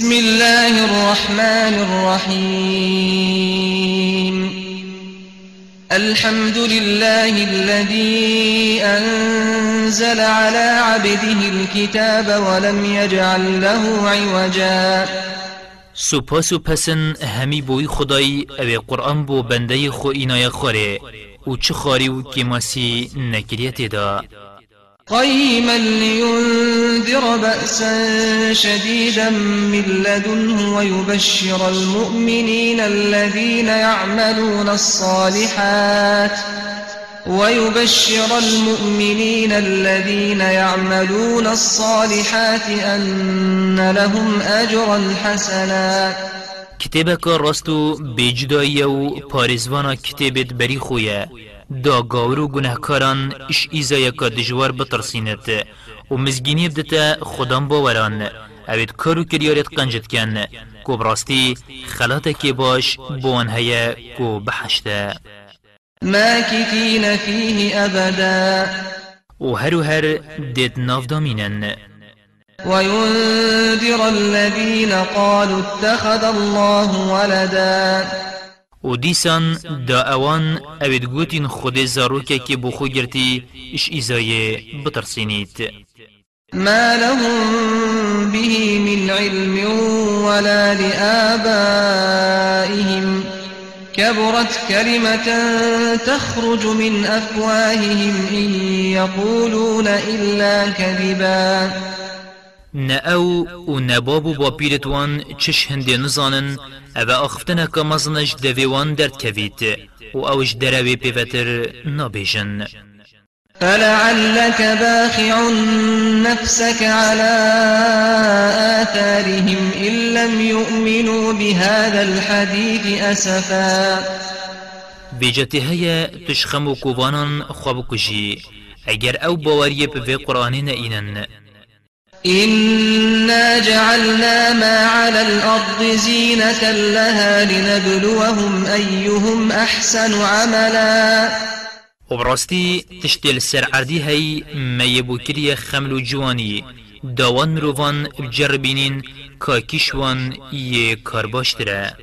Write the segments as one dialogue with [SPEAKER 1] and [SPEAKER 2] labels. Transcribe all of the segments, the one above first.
[SPEAKER 1] بسم الله الرحمن الرحيم. الحمد لله الذي أنزل على عبده الكتاب ولم يجعل له عوجا.
[SPEAKER 2] سپاس و پسن همی بوی خدای أو قرآن بو بنده خو اینای خوره. و چه خاری و کماسی نکریت دا.
[SPEAKER 1] قيما لينذر بأسا شديدا من لدنه ويبشر المؤمنين الذين يعملون الصالحات ويبشر المؤمنين الذين يعملون الصالحات أن لهم أجرا حسنا.
[SPEAKER 2] کتابک راستو بجدایی و پارزوانا کتابت بری خویه دا گاور و گناهکاران اش ایزای که دجوار بترسینت و مزگینی بدتا خودم باوران. اوید کارو کریارت قنجت کن. کو براستی خلاتا که باش بوان هیا کو بحشتا
[SPEAKER 1] ماكثين فيه أبدا.
[SPEAKER 2] و هر و هر دید ناف دامینن.
[SPEAKER 1] وينذر الذين قالوا اتخذ الله ولدا.
[SPEAKER 2] و دیسان دا اوان اوید گوتین خود زاروکه که بو خو گرتی اش ایزای بترسینید
[SPEAKER 1] ما لهم به من علم ولا لآبائهم كبرت كلمة تخرج من أفواههم إن يقولون إلا كذبا
[SPEAKER 2] نه أو و نه بابو با پیرتوان چش هنده نزانن أو اخفتنه که مزنش دویوان درد کوید و اوش دروی پیوتر نابیجن
[SPEAKER 1] فلعلك باخع نفسك على آثارهم إن لم يؤمنوا بهذا الحديث أسفا.
[SPEAKER 2] بیجتی هیا تشخم خواب کجی اگر أو باوریه به قرآن نئینن
[SPEAKER 1] إنا جعلنا ما على الأرض زينة لها لنبلوهم أيهم أحسن عملا.
[SPEAKER 2] و براستی تشتیل سر عردی هی میبو کری خمل و جوانی داوان مروان بجربینین که کشوان یه کار باشتره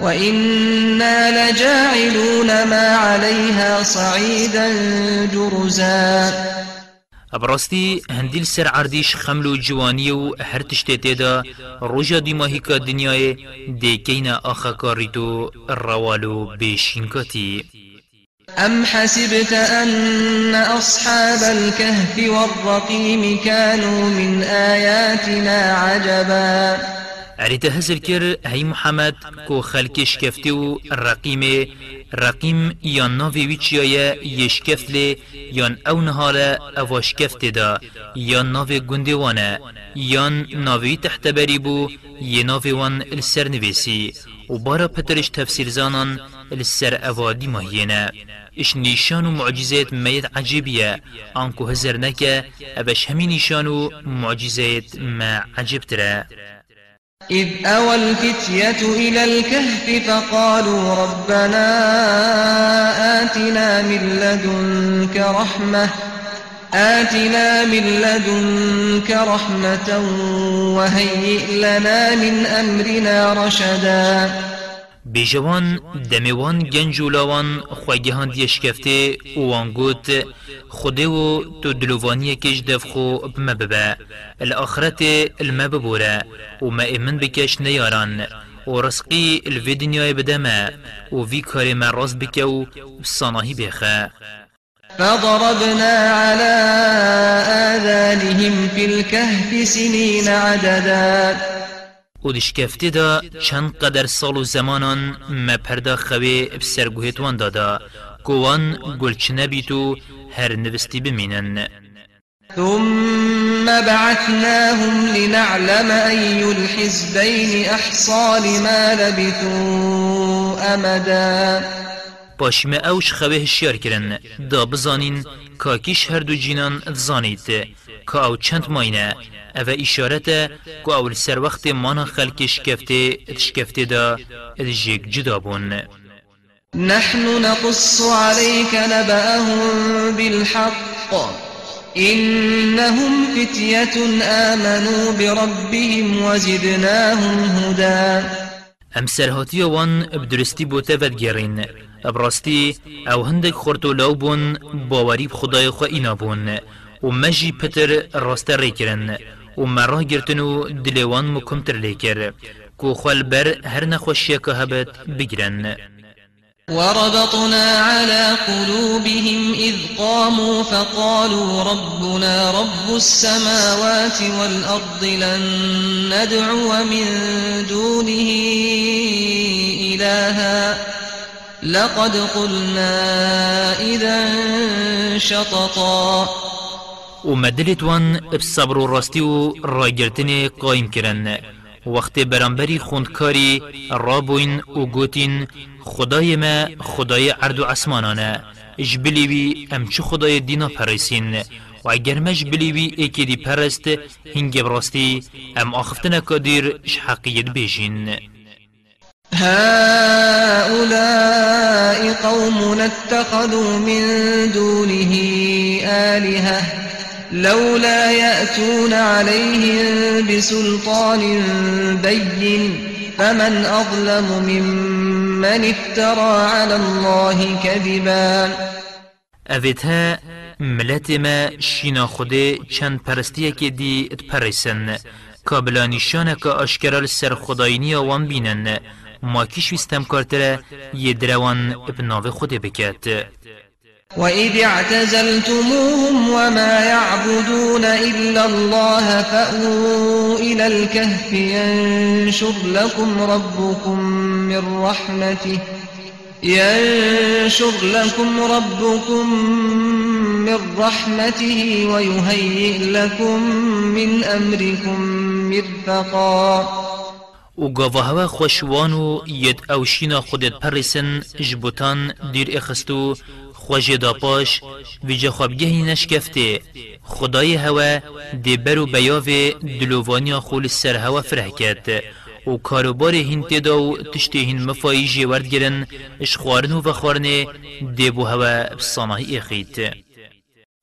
[SPEAKER 1] وإنا لجاعلون ما عليها صعيدا جرزا.
[SPEAKER 2] ابراستی هندیل سر عردیش خمل و جوانی و هر تشتی تیدا روژا دیماهی که دنیای دیکین آخا کاریدو روالو بیشینکاتی
[SPEAKER 1] أم حسبت أن أصحاب الكهف والرقيم كانوا من آياتنا عجبا.
[SPEAKER 2] عريت هزر كر هي محمد كو خلق شكفتي و رقيم يان ناوي ويچيايا يشكفت لي يان أو نهالا أو شكفت دا. يان ناوي گندوانا يان ناوي تحت بريبو يناوي وان السر نويسي و بارا پترش تفسير زانان السر اوادي ماهينا اش نشان و معجزات ميت عجيبية. آنكو هزر نكا أبش همي نشان و معجزات ما عجبتره
[SPEAKER 1] إذ أوى الفتية إلى الكهف فقالوا ربنا آتنا من لدنك رحمة آتنا من لدنك رحمة وهيئ لنا من أمرنا رشدا.
[SPEAKER 2] بیجوان دمیوان گنج و لاوان خواگهان دیشکفته و وانگوت خوده و تو دلووانی کش دفخو بما ببا الآخرت الما ببوره و ما امن بکش نیاران و رزقی الوی دنیای بدما و وی کار ما راز بکه و بصاناهی بخه
[SPEAKER 1] فضربنا على آذانهم في الكهف سنين عددا.
[SPEAKER 2] و دشکفته دا چند قدر سال و زمانان ما پردا خوی بسرگوهت وان دادا گوان گلچنه بیتو هر نوستی بمینن
[SPEAKER 1] ثم بعثناهم لنعلم أي الحزبين أحصى لما لبثوا أمدا
[SPEAKER 2] پاشمه اوش خواه هشیار کرن. دا بزانین کاکیش هر دو جینان زانید که أو چند ماینه. أو اشارت که اول سر وقت مانا خلق شکفته شکفته دا جیگ جدا بون.
[SPEAKER 1] نحن نقص عليك نبأهم بالحق. إنهم فتية آمنوا بربهم وزدناهم هدى.
[SPEAKER 2] ام سرهاتی وان ود گرین ابراستی أو هندک خورتو لو بون باوری بخدای خو اینا بون و مجی پتر راست ریکرن و مرا گرتن و دلوان مکمتر لیکر کو خال بر هر نخوشی که هبت بگرن.
[SPEAKER 1] وربطنا على قلوبهم إذ قاموا فقالوا ربنا رب السماوات والأرض لن ندعو من دونه إلها لقد قلنا إذا شططا.
[SPEAKER 2] ومدلت وان بصبر راستي و راگرتني قايم کرن وقت برانبری خوندکاری رابوین و گوتین خدای ما خدای عرض اش بلیوی ام چه خدای دینا پرسین و اگر مش بلیوی ایکی دی پرست هنگ براستی ام آخفتنا کدیر اش حقیت بیجین
[SPEAKER 1] هؤلاء قوم اتخذوا من دونه آلهة لولا يأتون عليهم بسلطان بين فمن أظلم ممن افترى على الله كذبا.
[SPEAKER 2] اویتها ملت ما شینا خوده چند پرستیه که دی اتپرسن کابلا نشانه که اشکرال سر خداینی وان بینن ما ویستم کارتره یه دروان ابناو خوده بکت
[SPEAKER 1] وإذ اعتزلتموهم وما يعبدون إلا الله فأووا إلى الكهف ينشر لكم ربكم من رحمته ينشر لكم ربكم من رحمته ويهيئ لكم من أمركم مرفقا.
[SPEAKER 2] و گاوه خوشوان و ید اوشینا خودت پرسن جبوتان دیر اخستو خوش دا پاش ویجا خوابگهی نشکفته. خدای هوا دی برو بیاو دلووانی خول سر هوا فره کرد. و کاروبار هین تدا و تشتی هین مفایی جیورد گرن اشخوارن و خوارن دی بو هوا بصانه اخیت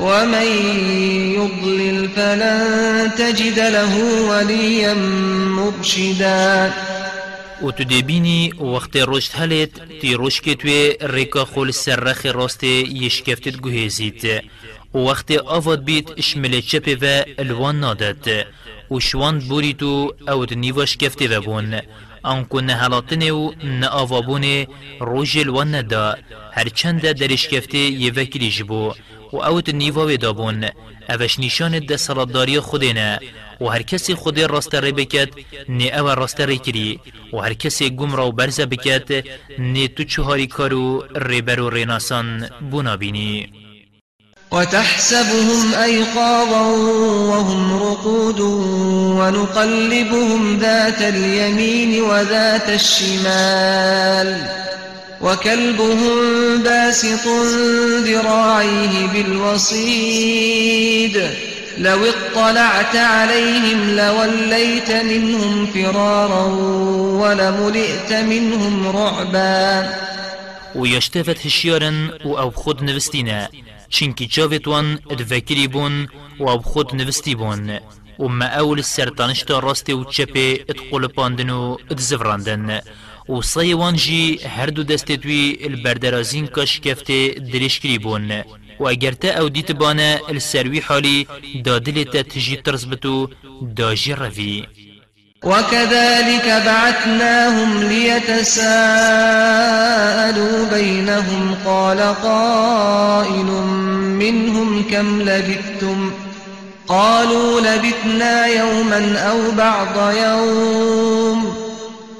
[SPEAKER 1] ومن يضلل فلن تجد له وليا مرشدا.
[SPEAKER 2] و تو دبینی وقت رشد هلت تی رشد توی ریکا خول سرخ راست یشکفتت گوهزید و وقت آواد بیت اشمل چپه و الوان نادد و شواند بوری تو أو نیواش کفته و بون آنکو نهلاتنه و نآوابونه روژ الوان ندا هرچند درش کفته یه وکلی جبو و اوت نیواوی دابون. اوش نشان ده سلطداری خودینه و هر کسی خود راست ری بکد نی او راست ری کری. و هر کسی گم را و برزه بکد نی تو چهاری کارو ری برو ریناسان بونا بینی.
[SPEAKER 1] وتحسبهم أيقاظا وهم رقود ونقلبهم ذات اليمين وذات الشمال وكلبهم باسط ذراعيه بالوصيد لو اطلعت عليهم لوليت منهم فرارا ولملئت منهم رعبا
[SPEAKER 2] ويشتفت هشيارن و أو خود نوستينا چنكي جاوت وان ادفكري بون و أو خود نوستي بون و ما اول سرطانشتا راستي و چپي ادخول پاندن و ادزفراندن و صيوان جي هر دو دستتوي البردرازين كاش كفته درشكري بون و اگر تا أو دیت بانه السروی حالی دادل تا تجی ترز بتو داجی روی
[SPEAKER 1] وكذلك بعثناهم ليتساءلوا بينهم قال قائل منهم كم لبثتم قالوا لبثنا يوما أو بعض يوم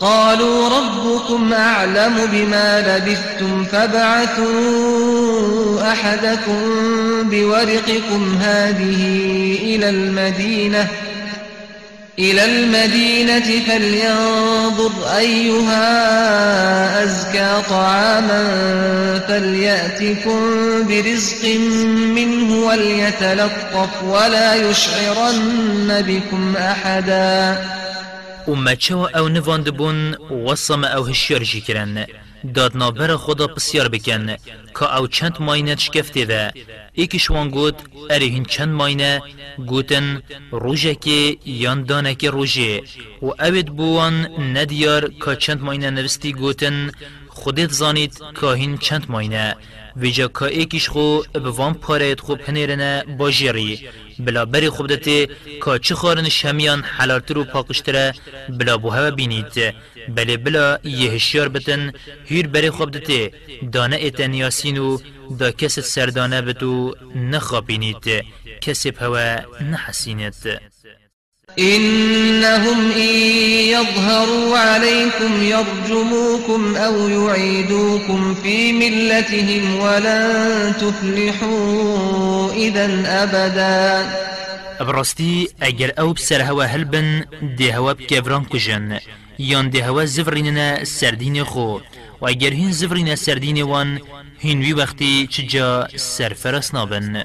[SPEAKER 1] قالوا ربكم أعلم بما لبثتم فابعثوا أحدكم بورقكم هذه إلى المدينة إلى المدينة فلينظر أيها أزكى طعاما فليأتكم برزق منه وليتلطف ولا يشعرن بكم أحدا.
[SPEAKER 2] ومچو أو نواند بون وصم أو هشیار جی کرن دادنابر خدا بسیار بکن که او چند ماینه شکفته ده ایکش وان گوت اره هین چند ماینه؟ گوتن روژه که یان که روژه. و اوید بوان ندیار که چند ماینه نوستی گوتن خودت زانید که هین چند ماینه؟ ویجا که ایکیش خو بوان پارید خوب هنیرنه باجیری بلا بری خوب دته که چه خارنش همیان حلالتر و پاکشتره بلا بوها بینید. بله بلا یه هشیار بتن هیر بری خوب دته دانه ایتن یاسین و دا کس سردانه بتو نخابینید کسی هوا نحسینید.
[SPEAKER 1] إنهم إن يظهروا عليكم يرجموكم أو يعيدوكم في ملتهم ولن تفلحوا إذا أبدا.
[SPEAKER 2] براستی اگر أو بسر هوا هلبن ده هوا بکفران کجن یان ده هوا زفریننا سردین خو و اگر هین وان هین وی وقتی چجا سرفرس نابن.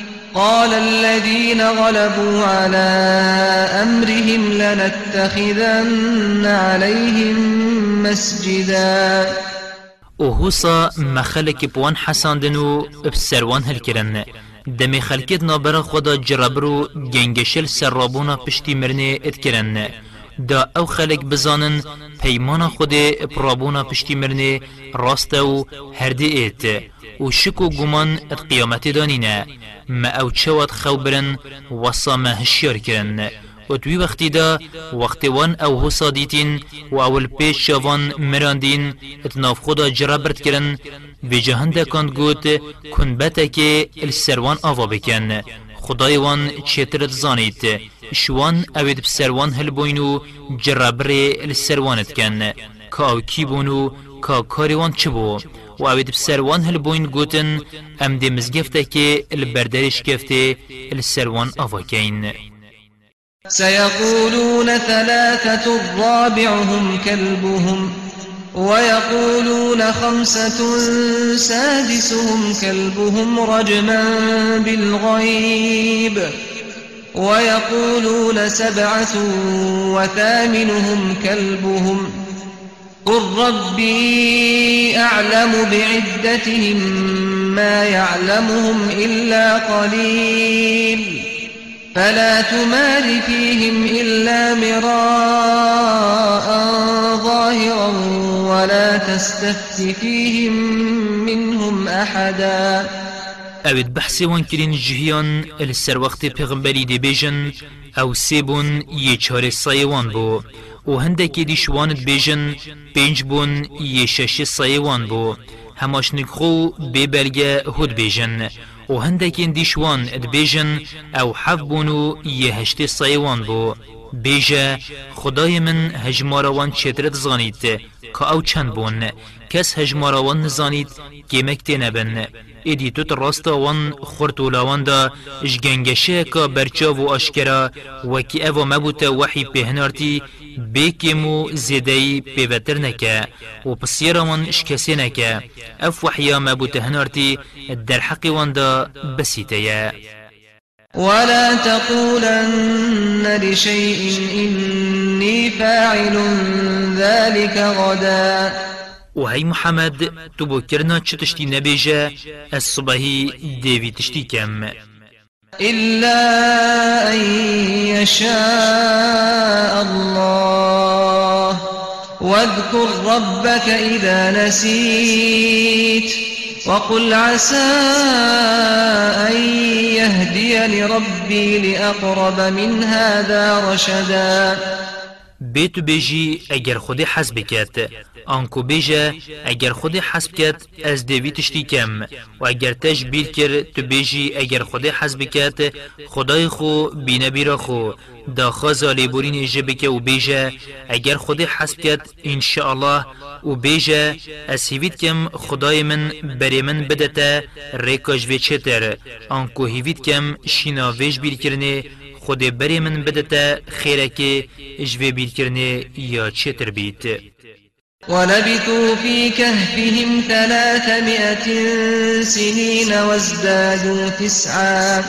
[SPEAKER 1] قال الذين غلبوا على أمرهم لنتخذن عليهم مسجدا.
[SPEAKER 2] هوسا مخلك بوان حساندنو بسروان هلكرن دمي خلكت نابر خدا جرابرو گنگشل سرابونا پشتی مرنه اتکرن. دا أو خلق بزانن پیمان خود پرابونا پشتی مرنه راست و هرده ایت. و شک و گمان ات قیامت دانینه. ما أو چوات خوبرن وصا ما هشیار کرن. و دوی وقتی دا وقتی وان أو حسا دیتین و اول پیش شوان مراندین ات ناف خدا جرابرت کرن. و جهند کند گوت کن بتا که السروان آوا بکن. خدای وان چیترت زانیت. شوان اوید بسروان هل بوینو جرابر السروانت کن. که أو کی بونو که کاری وان چه بو و اوید بسروان هل بوین گوتن ام دی مزگفته که البردرش گفته السروان آوا کین
[SPEAKER 1] سيقولون ثلاثة رابعهم كلبهم ويقولون خمسة سادسهم كلبهم رجما بالغيب ويقولون سبعة وثامنهم كلبهم. قل ربي أعلم بعدتهم ما يعلمهم إلا قليل فلا تمار فيهم إلا مراء ظاهرا ولا تستفت فيهم منهم أحدا
[SPEAKER 2] اوید بحث وان کرین جهیان السر وقت پیغمبری دی بیجن أو سیبون یه چهار سایوان بو. و هندکی دی شواند بیجن پنج بون یه شش سایوان بو. هماش نکخو ببرگه هود بیجن و هندکین دیشوان اد بیجن أو حف بونو یه هشت سایوان بو. بیجه خدای من هجماروان چترت زانید که أو چند بون؟ کس هجماروان نزانید گیمک تینبن ایدی تو راستا وان خورتولاوان دا جگنگشه که برچاو و آشکرا وکی أو مبوت وحی پهنارتی بیکیمو زیدهی پیوتر نکه. و پسیرا وان اشکسی نکه. اف وحیا مبوت هنارتی در حقی وان دا بسیته
[SPEAKER 1] ولا تقولن لشيء إني فاعل ذلك غدا.
[SPEAKER 2] و هی محمد تو بو کرنا چه تشتی نبیجه از صبحی دیوی تشتی کم
[SPEAKER 1] إلا أن يشاء الله. واذكر ربك إذا نسيت. وقل عسى أن يهديني ربي لأقرب من هذا رشدا.
[SPEAKER 2] بی تو بیجی اگر خود حسب کت، آنکو بێژە اگر خود حسب کت از دەوی تشتی کم، و اگر تش بیر کرد تو بیجی اگر خود حسب بکات خدای بیرا خو. خۆ داخوازا بورین ێژە بکه و بێژە اگر خود حسب بکات ئینشاءله و از هیوید کم خدای من بری من بدەتە ڕێکۆژ بێ چێتر ئەنکو هیویت کەم بیر کرنه خود بری من بدتا خیرکی اجوه بیر کرنه یا چتر بیت.
[SPEAKER 1] ولبثوا في كهفهم ثلاثمائة سنين وازدادوا تسعا.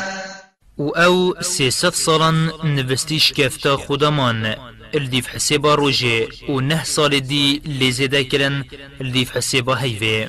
[SPEAKER 2] و أو سيست صالان نفستيش كفتا خدامان الديف حسيبا روجي و نه سال دي لزيدا كرن الديف حسيبا هيفي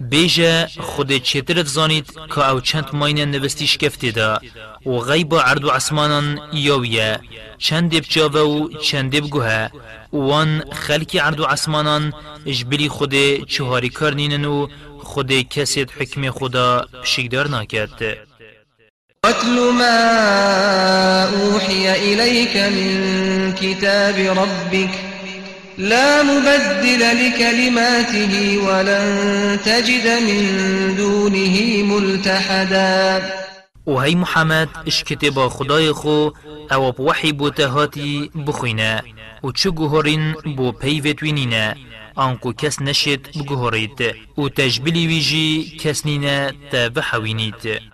[SPEAKER 2] بیجه خود چترت زانید که أو چند ماین نوستیش کفته دا و غیب عرض و عسمانان یاویه؟ چند دیب جاوه و چند دیب گوه وان خلکی عرض و عسمانان اجبری خود چهاری کار نینن و خود کسید حکم خدا پشکدار ناکرد.
[SPEAKER 1] واتل ما أوحي إليك من كتاب ربك لا مبدل لكلماته ولن تجد من دونه ملتحدا.
[SPEAKER 2] وهي محمد اش كتبا خداي خو أو بوحي بوتهاتي بخوينه و چو گوهرین بو پیوت وینینه آنکو کس نشد بگوهرید. و تجبیلی ویجی کس نینه تا بحوینید.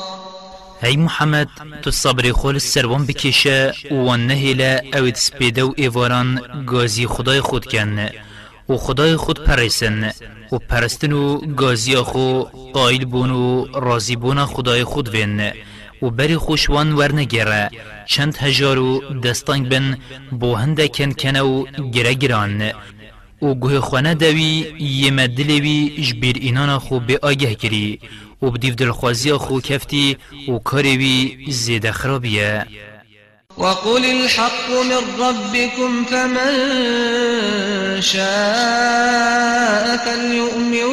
[SPEAKER 2] هی محمد تو صبر خول سروان بکشه و نهیله اوید سپیده و ایواران گازی خدای خود کن و خدای خود پرسن و پرستن و گازی خو قایل بون و راضی بون خدای خود وین و بری خوشوان ورنگره چند هجار و دستانگ بن بو هنده کن کنه و گره گران و گوه خانه دوی یه مدلوی جبیر اینانا خو به آگه کری و بدیف دلخوازی خو کفتی و کاروی زیده خرابیه
[SPEAKER 1] وقل الحق من ربكم فمن شاء فليؤمن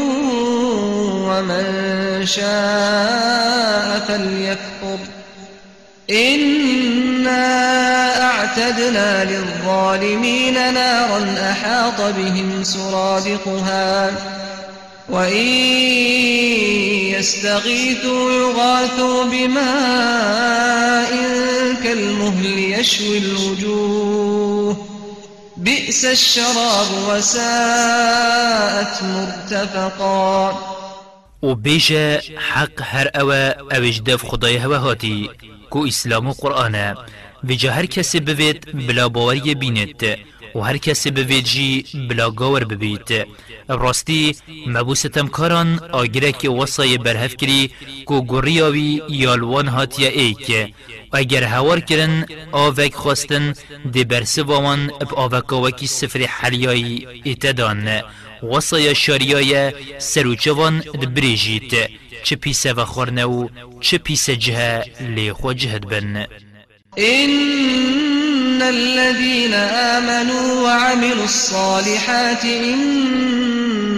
[SPEAKER 1] ومن شاء فليكفر. إنا أعتدنا للظالمين نارا أحاط بهم سرادقها. وإن يستغيثوا يغاثوا بماء كالمهل يشوي الوجوه. بئس الشراب وساءت مرتفقا.
[SPEAKER 2] و بیجه حق هر اوه اوش دف خدای هوا هاتی کو اسلام و قرآنة. بجه هر کسی بوید بلا باوری بینید و هر کسی بوید جی بلا گاور ببید راستی مبوستم کاران آگره که وصای برهف کری کو گریاوی یالوان هاتیا ایک. اگر هوار کرن آوک خواستن دی برسه وامان اب آوکاوکی سفر حلیایی اتدان وصای شاریای سروچوان دبریجیت چه پیسه و خورنه و چه پیسه جه لی خو جهد بن.
[SPEAKER 1] إن الذين آمنوا وعملوا الصالحات إنا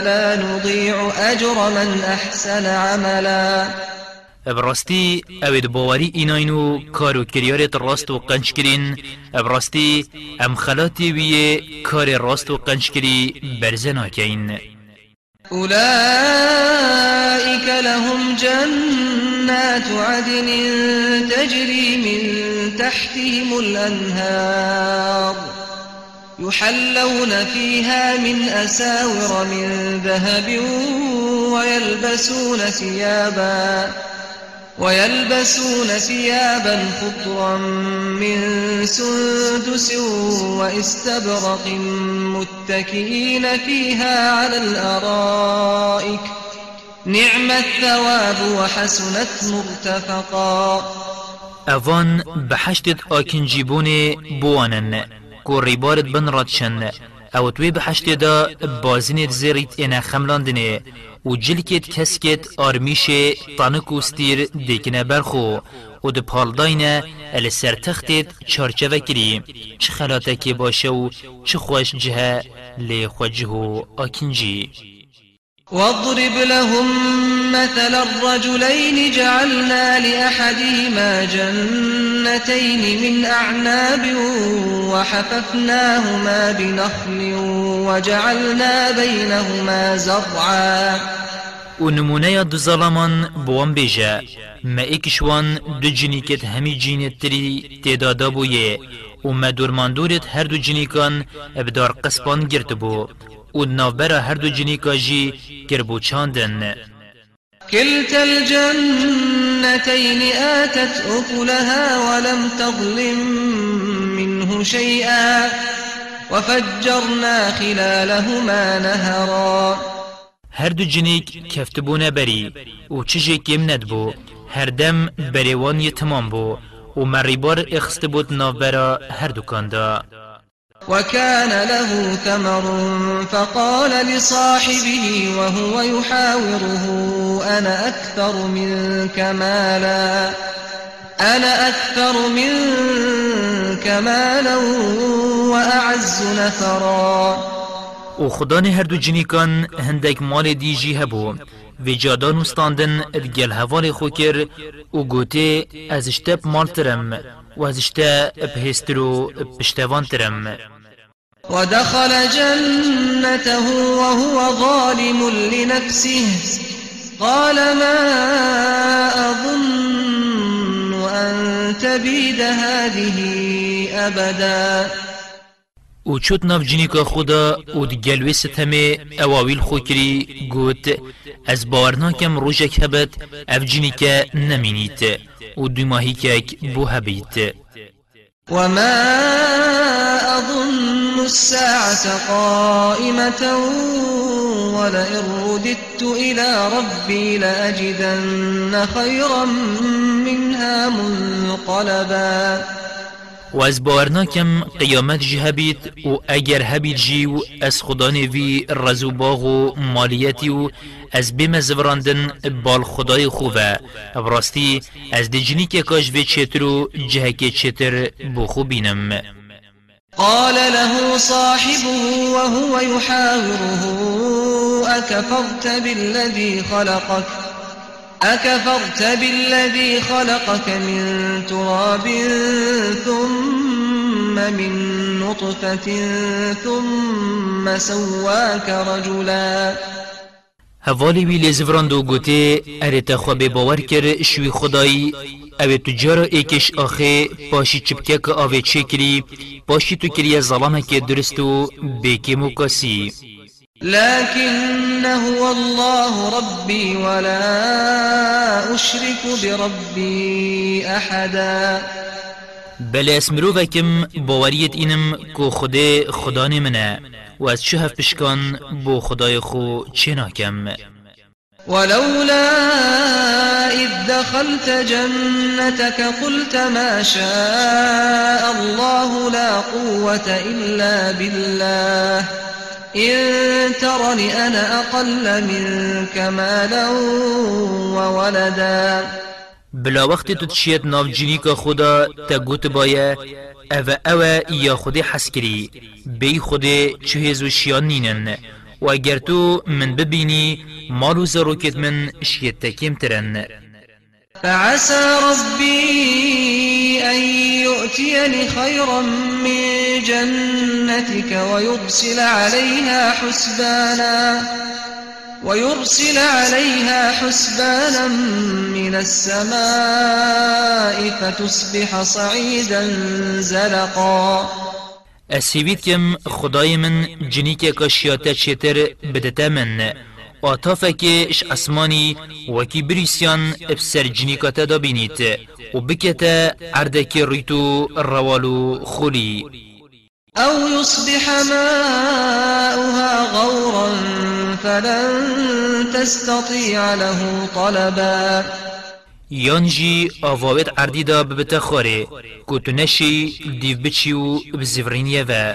[SPEAKER 1] لا نضيع أجر من أحسن عملا.
[SPEAKER 2] ابراستی اوید باوری ایناینو کارو کریارت راست و قنچ کرین. ابراستی ام خلاتی ویه کار راست و قنچ کری
[SPEAKER 1] أولئك لهم جنات عدن تجري من تحتهم الأنهار يحلون فيها من أساور من ذهب ويلبسون ثيابا ويلبسون ثيابا خضرا من سندس واستبرق متكئين فيها على الأرائك نعم الثواب وحسنت مرتفقا
[SPEAKER 2] اوان بحشتت آکنجیبون بوانن کو ریبارت بن رادشن او توی بحشت دا بازینت زیریت اینا خملاندنه و جلکت کسکت آرمیش تانک و ستیر دیکنه برخو و ده پالداینه ال سرتختت چارچه وکری چه خلاته باشه و چه خوش جهه لی خوجه آکنجی
[SPEAKER 1] واضرب لهم مثل الرجلين جعلنا لأحدهما جنتين من أعناب وحففناهما بنخل وجعلنا بينهما زرعا.
[SPEAKER 2] و نمونه دو ظلمان بوان بیجه ما ایکشوان دو جنیکت همی جینت تری تدادا بویه و ما دورماندورت هر دو جنیکان ابدار قسپان گرد بو. و نافبرا هر دو جنیکا جی کربو چاندن.
[SPEAKER 1] كلتا الجنتين آتت أكلها ولم تظلم منه شيئا وفجرنا خلالهما نهرا.
[SPEAKER 2] هر دو جنیک کفتبونه بری و چجه کم ندبو. هر دم بریوان یه تمام بو و مریبار اخست بود نافبرا هر دکان دا
[SPEAKER 1] وكان له ثمر فقال لصاحبه وهو يحاوره أنا أكثر منك مالا؟ أنا أكثر منك مالا وأعز نفرا؟
[SPEAKER 2] و خدان هر دو جنیکان هندک مال دیجی هبو. و جادان استاندن ادگل هوال خوکر و گوته از اشتب مال ترم. و از اشتب بهسترو پشتوان ترم
[SPEAKER 1] ودخل جنته وهو ظالم لنفسه. قال ما أظن أن تبيد هذه أبدا.
[SPEAKER 2] و چوت ناف جنیکا خدا و دگلوی ستمه اواویل خوکری گوت از باورناکم روژک هبت اف جنیکا نمینیت. و دو ماهی کک بو هبیت
[SPEAKER 1] وما أظن الساعة قائمة ولئن رددت إلى ربي لأجدن خيرا منها منقلبا
[SPEAKER 2] و از باورناکم قیامت جی هبید و اگر هبید جی و از خدا نوی رزو باغ و مالیتی و از بیم زوراندن بال خدای خوبه. براستی از دجنی که کاش به چتر و جهک چتر بخو بینم.
[SPEAKER 1] قال له صاحبه وهو يحاوره أكفرت بالذي خلقك؟ أكفرت بالذي خلقك من تراب ثم من نطفة ثم سواك رجلا.
[SPEAKER 2] هوالی وی لزفراند و گوته اره تخواب باور کر شوی خدایی اوه تجارا ایکش آخه پاشی چپکه که آوه چه کری پاشی تو کری ظلامه که درست و بیکی مکاسی
[SPEAKER 1] لكن هو الله ربي ولا أشرك بربي أحدا.
[SPEAKER 2] بل اسمرو وکم باوریت اینم کو خدا خدان منه و از شهف پشکان بو خدای خو
[SPEAKER 1] ولولا إذ دخلت جنتك قلت ما شاء الله لا قوة إلا بالله. إن ترني أنا أقل منك مالا وولدا.
[SPEAKER 2] بلا وقت تو تشيت ناف جنيك خدا تگوت بايه او او یا خودی حس کری. بی خودی چه شیان نینن. و اگر تو من ببینی مالو زروکت من شیت تکیم ترن.
[SPEAKER 1] فعسى ربي أن يؤتيني خيرا من جنتك ويرسل عليها حسبانا ويرسل عليها حسبانا من السماء فتصبح صعيدا زلقا.
[SPEAKER 2] اسیوید کم خدای من جنی که کشیاتا چیتر آتافك اش اسماني وكي بريسيان ابسر جنيكاتا دا بينيت وبكتا عردك ريتو الروالو خولي
[SPEAKER 1] أو يصبح ماؤها غورا فلن تستطيع له طلبا.
[SPEAKER 2] يانجي آواوت عردي دا ببتا خوري كوتو نشي ديف بچيو بزفرينيا و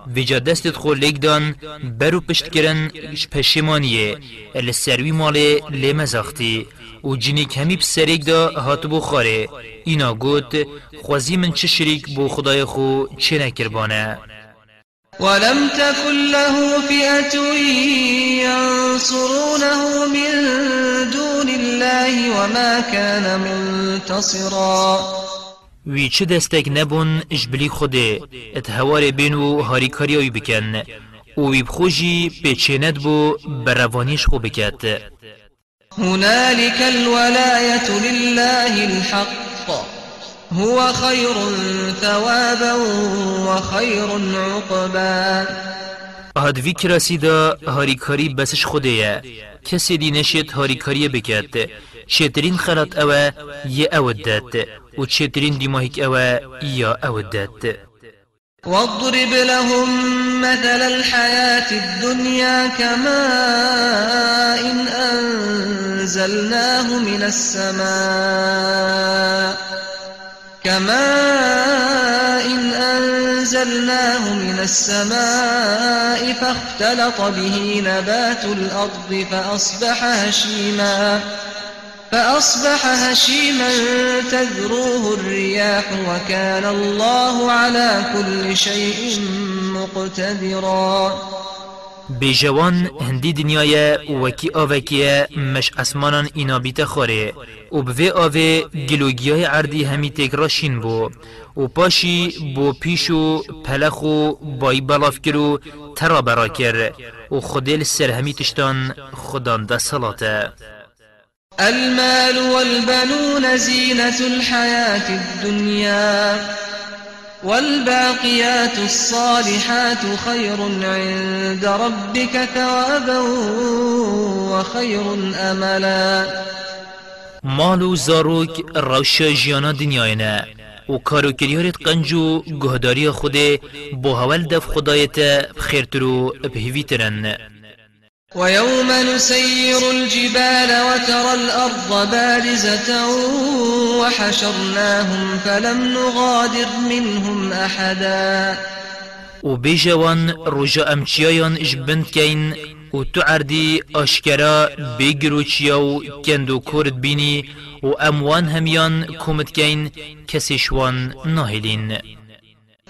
[SPEAKER 2] ویجا دستت خو لیک دان برو پشت کرن پشیمانیه السروی ماله لی مزاختی و جنیک همی بسریک دا هات بو خاره. اینا گوت خوازی من چه شریک بو خدای خو چه نکربانه.
[SPEAKER 1] ولم تكن له فئة ينصرونه من دون الله وما كان منتصرا.
[SPEAKER 2] وی چه دستک نبون جبلی خوده. ات هوار بین و هاری کاریایی بکن. و وی بخوشی پیچیند بو بروانیش خو بکد
[SPEAKER 1] هنالك الولاية لله الحق. هو خير ثوابا وخير عقبا.
[SPEAKER 2] هاد وی کراسی دا هاری کاری بسش خوده یه. کسی دی نشید هاری کاری بکد چترین خلط اوه یه اودد و چترین دیماهیک اوه یا اودد
[SPEAKER 1] واضرب لهم مثل الحياة الدنيا كماء إن أنزلناه من السماء كماء إن أنزلناه من السماء فاختلط به نبات الأرض فأصبح هشيماً. فأصبح هشيما تذروه الرياح وكان الله على كل شيء مقتدرا.
[SPEAKER 2] بجوان هندی دنیای وکی آوکیه مش اسمانان اینا بیت خوره. و به آوه گلوگیای عردی همی تکراشین بو. و پاشی بو پیشو پلخو بای بلاف کرو ترا برا سر همی تشتان خدان ده صلاته
[SPEAKER 1] المال والبنون زينة الحياة الدنيا والباقيات الصالحات خير عند ربك ثوابا وخير أملا.
[SPEAKER 2] مالو زاروك روش جيانا دنيانا و کارو کریارت قنجو گهداری خوده بو هول دف خدایت بخیرترو بهویترن
[SPEAKER 1] ويوم نسير الجبال وترى الأرض بارزة وحشرناهم فلم نغادر منهم أحدا.
[SPEAKER 2] و بيجوان رجا امچيايان اجبند كين و تو عردي أشكرا بيگرو چياو كندو كورد بيني و اموان هميان كومت كين كسيشوان ناهلين.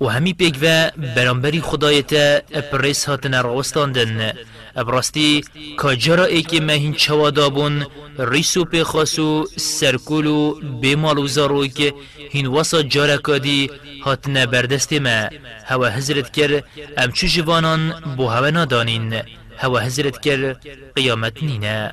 [SPEAKER 2] و همی پیگ و برانبری خدایت اپریس هاتن روستاندن ابراستی کاجرا ایک مهین چوادابون ریسو پی خاصو سرکولو بیمالو زاروک هین واسا جارکادی هاتن بردست ما. هوا هزرت کر ام چو جوانان بو هوا نادانین. هوا هزرت کر قیامت نینه.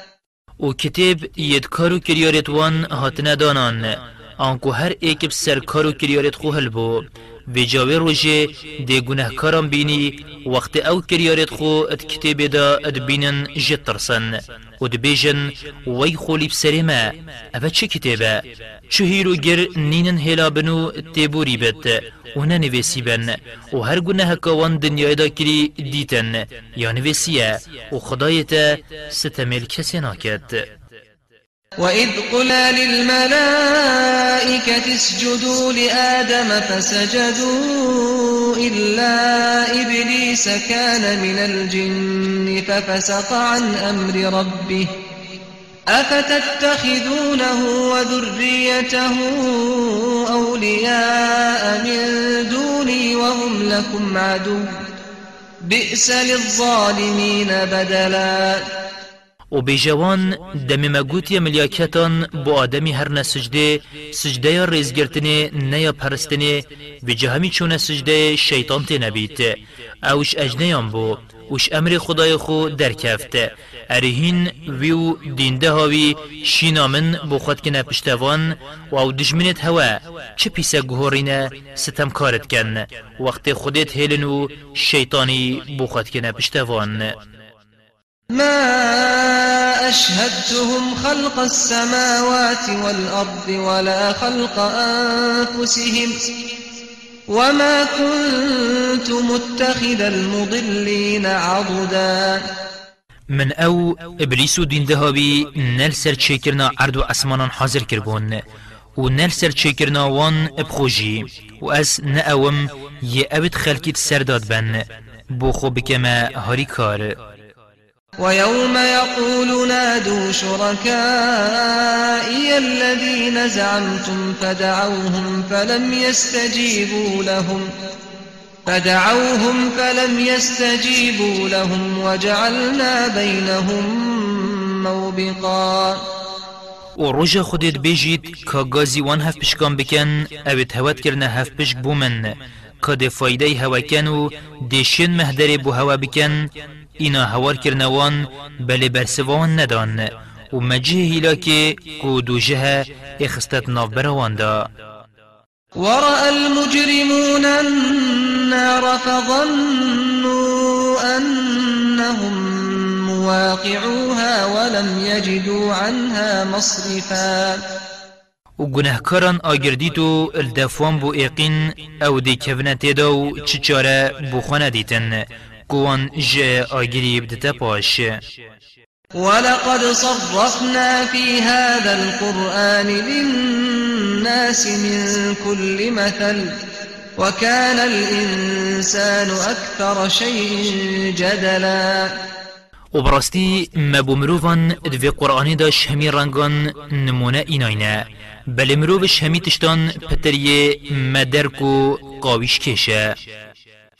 [SPEAKER 2] و کتاب ید کارو کریارت وان هاتنه دانان. آنکو هر ایک سر کارو کریارت خو هل بو. و جاوی روژه دی گناه کارم بینی وقت أو کریارت خو ات کتاب دا اد بینن جت ترسن. و دبیجن وی خولی بسری ما اوه چه کتابه؟ چه هیرو گر نینن هلا بنو تیبوری بد و ننویسی بن. و هر گونه هکوان دنیای دا کری دیتن یا نویسیه و خدایت ستمیل کسی ناکد
[SPEAKER 1] وإذ قلنا للملائكة اسجدوا لآدم فسجدوا إلا إبليس كان من الجن ففسق عن أمر ربه أفتتخذونه وذريته أولياء من دوني وهم لكم عدو. بئس للظالمين بدلاً.
[SPEAKER 2] و بیجوان دمی مگوتی ملیاکتان با آدمی هر نسجده سجده یا ریزگرتنه نه یا پرستنه و جهمی چون سجده شیطان تی نبید اوش اجنیان بو. وش أمر خدای خو درکفت ارهین ویو دینده هاوی شینا من بو خود که نپشتوان و أو دجمنت هوا. چه پیسه گهورینه ستم کارت کن. وقت خودت هیلن و شیطانی بو خود که نپشتوان.
[SPEAKER 1] ما أشهدتهم خلق السماوات والأرض ولا خلق أنفسهم. وما كنت متخذ المضلين عضدا.
[SPEAKER 2] من أو ابلیس و دین دهابی نل سر چیکرنا عرض و أسمانان حاضر کربون و نل سر وان ابخوجی و از نأوم یه أبد خلکیت سرداد بن. بو خوب بکمه هاری کار
[SPEAKER 1] ويوم يقول نادوا شركائي الذين زعمتم فدعوهم فلم يستجيبوا لهم فدعوهم فلم يستجيبوا لهم وجعلنا بينهم موبقا.
[SPEAKER 2] و روژا خودت بیجید که گازی وان هف پشکان بکن اوید هوت کرنه هف پشک بومن. که ده فایده هوا کن و دیشین مهدر بو هوا بکن. اینا هوار کرنوان بله برسوان ندان و مجه هیلا که کو دو جه اخستت ناف بروان دا.
[SPEAKER 1] ورأى المجرمون النار فظنوا أنهم مواقعوها ولم يجدوا عنها مصرفا.
[SPEAKER 2] و گناهکاران آگردید و الدفوان بو ایقین أو دی کفنه تیدا و چچاره بو خانه دیتن. كوان جاء أجريب دتباش.
[SPEAKER 1] ولقد صرفنا في هذا القرآن للناس من كل مثل وكان الإنسان أكثر شيء جدلا.
[SPEAKER 2] وبرستي ما بمروفان في قرآن داش همي رنگان نمونة إناينا بل مروفش همي تشتان پتريه مدركو قاوش كيشة.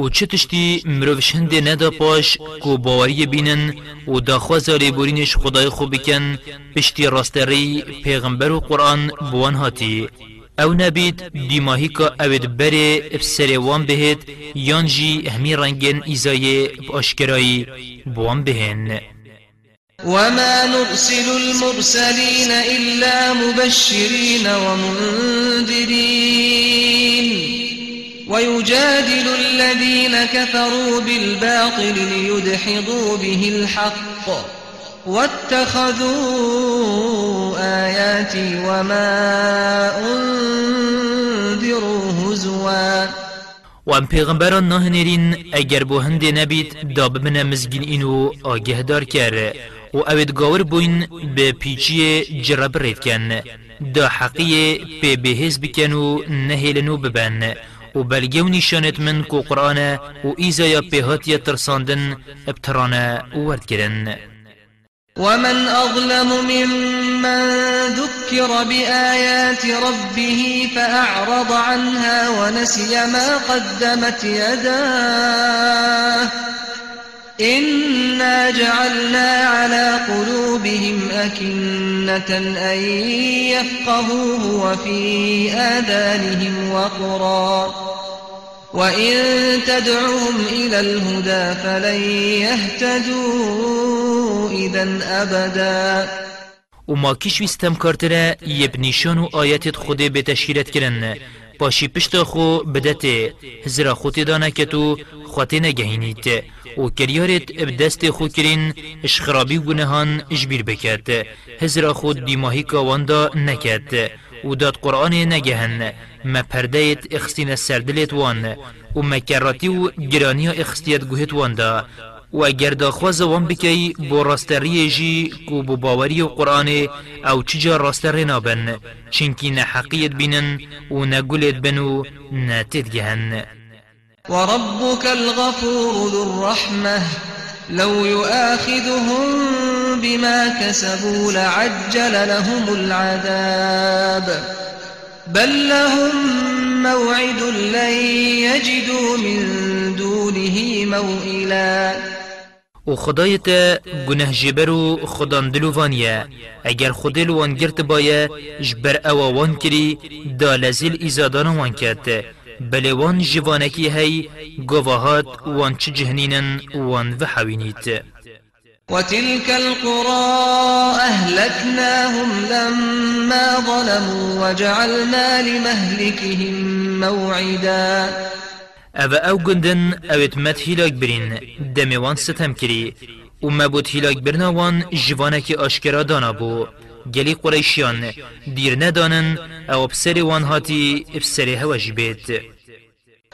[SPEAKER 2] و چه تشتی مروفش هنده ندا پاش کو باوری بینن و داخواز بورینش خدای خوب بکن پشتی راستری پیغمبر و قرآن بوان هاتی. أو نبید دیماهی که اوید بره افسر وان بهت یانجی همی رنگن ایزای باشکرایی بوان بهن.
[SPEAKER 1] وما نرسل المرسلين إلا مبشرين ومنذرين ويجادل الذين كفروا بالباطل ليدحضوا به الحق. واتخذوا آياتي وما أنذروا هزوا.
[SPEAKER 2] وان پیغمبران نه نرین اگر بو هنده نبید داب من مزگین اینو آگه دار کر. و اوید گاور بوین به پیچی جرب رید کن دا حقیه به بهز بکن و نهیلنو ببن. و بلگو نشانت من کو قرآن و ایزا یا پیهات ترساندن ابترانه ورد کرن
[SPEAKER 1] ومن أظلم ممن ذكر بآيات ربه فأعرض عنها ونسي ما قدمت يداه. إنا جعلنا على قلوبهم أكنة أن يفقهوه وفي آذانهم وقرا وإن تدعوهم إلى الهدى فلن يهتدوا إذا أبدا.
[SPEAKER 2] و ما کیش ویستم کارتره یب نیشان و آیت خود به تشکیلت کرن پاشی پشت خو بدته هزرا خود دانه که تو خواته نگهینید و کریارت بدست خو اش خرابی و گنهان اجبیر بکد هزرا خود دیماهی کاواندا نکد و داد قرآن نگهن. ما پردهت اخستین سردلت وان. و مکراتی و گرانی اخستیت گوهت واندا و اگر داخواز وان بکی بو راستری جی کو بو باوری و قرآن أو چجا راستر نابن. چنکی نحقیت بینن و نگولت بنو ناتد گهن
[SPEAKER 1] وربك الغفور ذو الرحمة. لو يؤاخذهم بما كسبوا لعجل لهم العذاب. بل لهم موعد لن يجدوا من دونه موئلا.
[SPEAKER 2] و خدایت گناه جبر و خدان دلوانیه اگر خودل وان گرت بایه جبر أو وان کری دا لزیل ایزادان وان کرد بله وان جوانکی هی گواهات وان چه جهنینن وان وحوینید
[SPEAKER 1] وتلك القرى أهلكناهم لما ظلموا وجعلنا لمهلكهم موعدا.
[SPEAKER 2] أو أو گندن اوت مت هیلاک برین دمی وان ستم کری و مبود هیلاک برنا وان جوانک آشکرا دانا بو گلی قریشیان دیر ندانن أو بسر وان هاتی بسر هواج بیت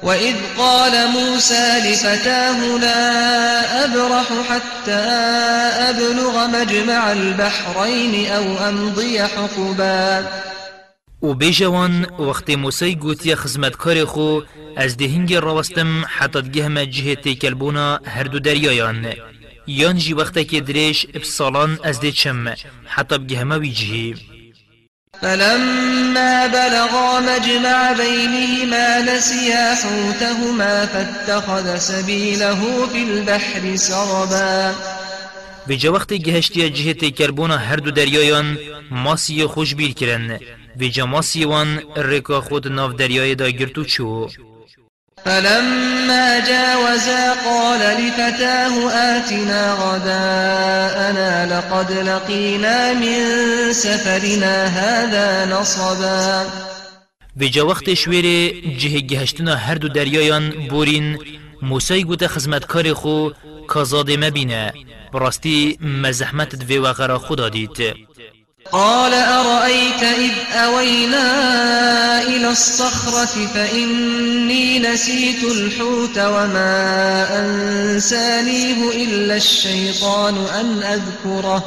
[SPEAKER 1] وإذ قال موسى لفتاه لا أبرح حتى أبلغ مجمع البحرين أو أمضي حقبا.
[SPEAKER 2] و بیجوان وقت موسی گوتی خزمتکار خو از دهنگ راوستم حتی گهم جهه تیکلبونا هر دو دریایان. یان جی وقت که دریش بسالان از ده چم حتی بگهمه وی جهی
[SPEAKER 1] فلما بلغا مجمع بينهما نسيا حوتهما فاتخذ سبيله في البحر سربا.
[SPEAKER 2] ویجا وقت گهشتی جهت کربونا هر دو دریایان ماسی خوش بیر کرن ویجا ماسی وان رکا خود ناف دریای دا گرتو چو
[SPEAKER 1] فلما جاوزا قال لفتاه آتنا غداءنا لقد لقينا من سفرنا هذا نصبا.
[SPEAKER 2] ویجا وقت شویر جه گهشتنا هر دو دریایان بورین موسی گوته خزمتکار خو کازاده مبینه. براستی مزحمت دوی وغرا خدا دید.
[SPEAKER 1] قال أرأيت إذ أوينا إلى الصخرة فإني نسيت الحوت وما أنسانيه إلا الشيطان أن أذكره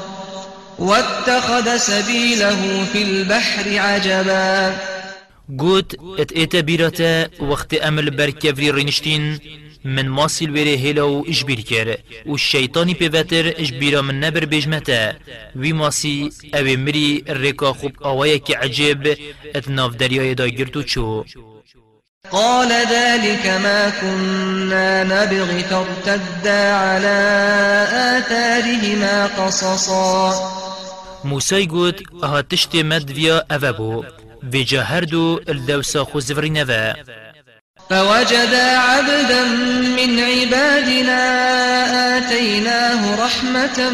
[SPEAKER 1] واتخذ سبيله في البحر عجبا.
[SPEAKER 2] گوت ات ایتا بیراتا وقت أمل برکفری رینشتین من ماسیل ویره هیلا و اجبیر کر و الشیطانی پیوتر اجبیرا من نبر بجمتا وی ماسی أو مری رکا خوب آوایا که عجب ات ناف دریای دا گرتو چو.
[SPEAKER 1] قال ذلك ما كنا نبغي فارتدا على آثارهما قصصا.
[SPEAKER 2] موسی گوت آها تشت مد ویا اوه بو. ویجا هر دو الدوسا نوه
[SPEAKER 1] فوجدا عبدا من عبادنا آتيناه رحمة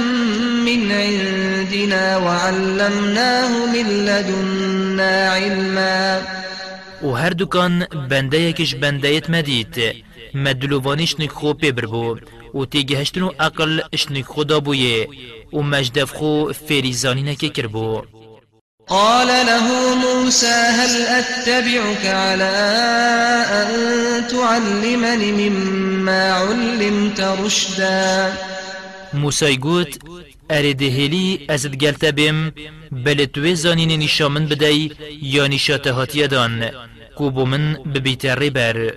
[SPEAKER 1] من عندنا وعلمناه من لدنا علما.
[SPEAKER 2] و هر دوکان بنده یکش بنده یت مدید مدلوانیش نک خو پیبر بو و تیگه هشتنو أقل اشنک خدا بویه و مجدف خو فریزانی نکه کر بو
[SPEAKER 1] قال له موسى هل أتبعك على أن تعلمني مما علمت رشدا؟
[SPEAKER 2] موسی گوت ارده هلی ازت گلتا بیم بل زانین نیشا من بدهی یا نیشا تهاتی دان کو بو من ببیت بر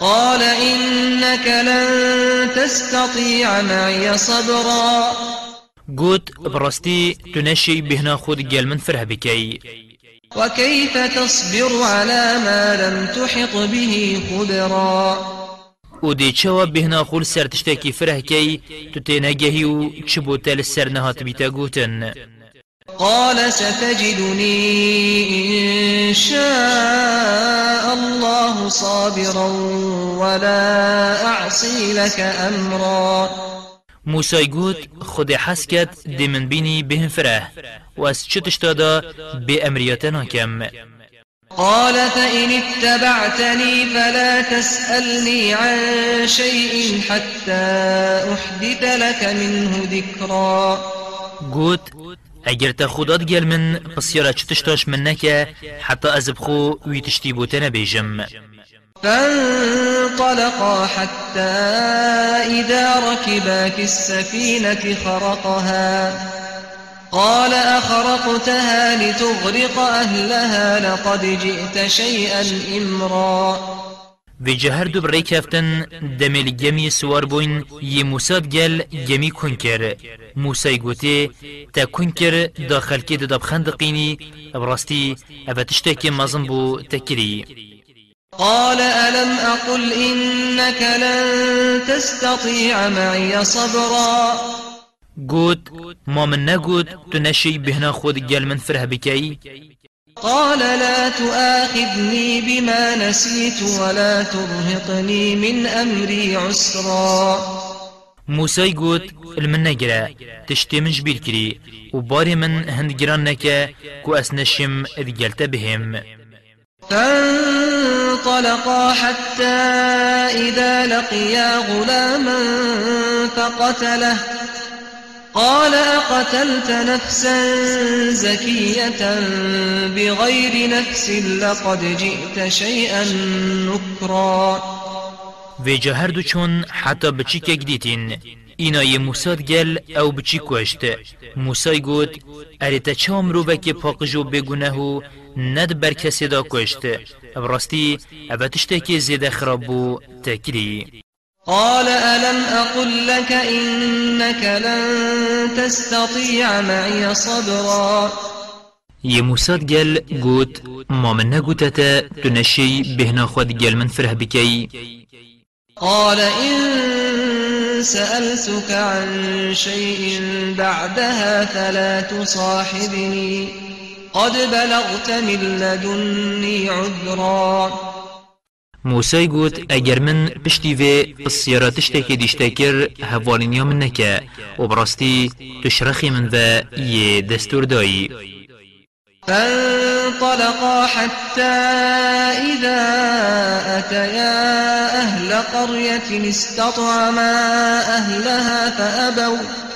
[SPEAKER 1] قال إنك لن تستطيع معي صبرا.
[SPEAKER 2] گوت براستی تنشی بهنا خود گل من فره بکی
[SPEAKER 1] وكيف تصبر على ما لم تحط به خبرا؟
[SPEAKER 2] و دی چوا بهنا خول سرتشتکی فره کی تو تینگهی و چبو تل سر نهات گوتن.
[SPEAKER 1] قال ستجدني إن شاء الله صابرا ولا أعصي لك أمرا.
[SPEAKER 2] موسى گوت خود حس کد دی من بینی بهم فره و از چه به کم
[SPEAKER 1] قال فإن اتبعتني فلا تسألني عن شيء حتى أحدث لك منه ذكرا
[SPEAKER 2] گوت اگر تا خودات گل من پسیارا چه تشتاش من نکه حتی از بخو وی تشتی بوته نبیجم
[SPEAKER 1] فانطلقا حتى إذا ركبا في السفينة خرقها. قال أخرقتها لتغرق أهلها لقد جئت شيئا إمرا.
[SPEAKER 2] في جهر دو بري كفتن دمل جمي سوار بوين ي موسى گل جمي كنكر موسى يقوتي تا كنكر داخل كده دب خندقيني براستي افتشتاكي مزن بو تكري
[SPEAKER 1] قال ألم أقل إنك لن تستطيع معي صبرا
[SPEAKER 2] قوت ما من نقود تنشي بهنا خود جل من فره بكي
[SPEAKER 1] قال لا تؤاخذني بما نسيت ولا ترهقني من أمري عسرا.
[SPEAKER 2] موسى يقول المن نجرا تشتي من جبير كري وباري من هند جران نكا كو أسنشم إذ بهم.
[SPEAKER 1] فانطلقا حتى إذا لقيا غلاما فقتله. قال أقتلت نفسا زكية بغير نفس لقد جئت شيئا نكرا.
[SPEAKER 2] في جهر دو چون حتى بچي كگديتين اینا یه موساد گل أو بچی کشت موسای گوت اره تا چه امرو بکی پاقجو بگونه ند بر کسی دا کشت. براستی أو تشتکی زیده خراب بو تکری.
[SPEAKER 1] قال ألم أقل لك إنك لن تستطيع معي صبرا؟
[SPEAKER 2] يا موسى قال قوت ما من نقوتتا تنشي بهنا خود قال من فره بكي
[SPEAKER 1] قال إن سألتك عن شيء بعدها فلا تصاحبني. قد بلغت من لدني عذرا.
[SPEAKER 2] موسى قوت اگر من بشتي في السيارة تشتكي ديشتكر هفالينيا من نكا وبرستي تشرخي من ذا يه دستور داي
[SPEAKER 1] فانطلقا حتى إذا أتيا أهل قرية استطعما أهلها فأبوا.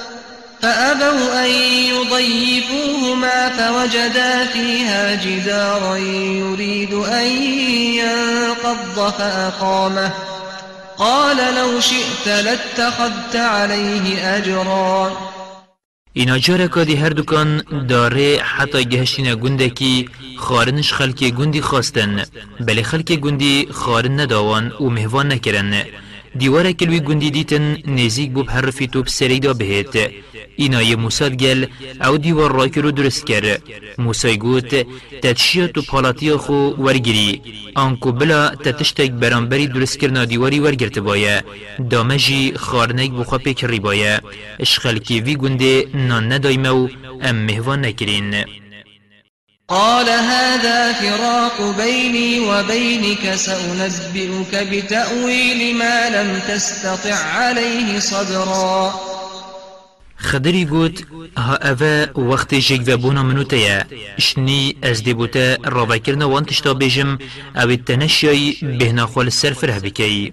[SPEAKER 1] فأبوا أن يضيفوهما فوجدا فيها جدارا يريد أن ينقض فأقامه. قال لو شئت لاتخذت عليه أجرا.
[SPEAKER 2] اینا جارکا دی هر دکان داره حتی گهشتین خارنش خلک گندی خواستن بله خلک گندی خارن نداوان و مهوان نکرن دیواره کلوی گندی دیتن نزیک بوب حرفی توب سریدا بهت اینا یه موساد گل أو دیوار را رو درست کر موسای گوت تدشیه تو پالاتی خو ورگیری آنکو بلا تتشتک برانبری درست کرنا دیواری ورگرت بایه دامجی خارنک بخوا پیکری بایه اشخلکی وی گنده نان ندایمو ام مهوان نکرین
[SPEAKER 1] قال هذا فراق بيني وبينك سأنبئك بتأويل ما لم تستطع عليه صبرا.
[SPEAKER 2] خدری گوت ها اوه وقت و بونا منو تیا اشنی أز دی بوتا رابع کرنا وان تشتا بیجم أو تنشیای بهنا خوال سر فره بکی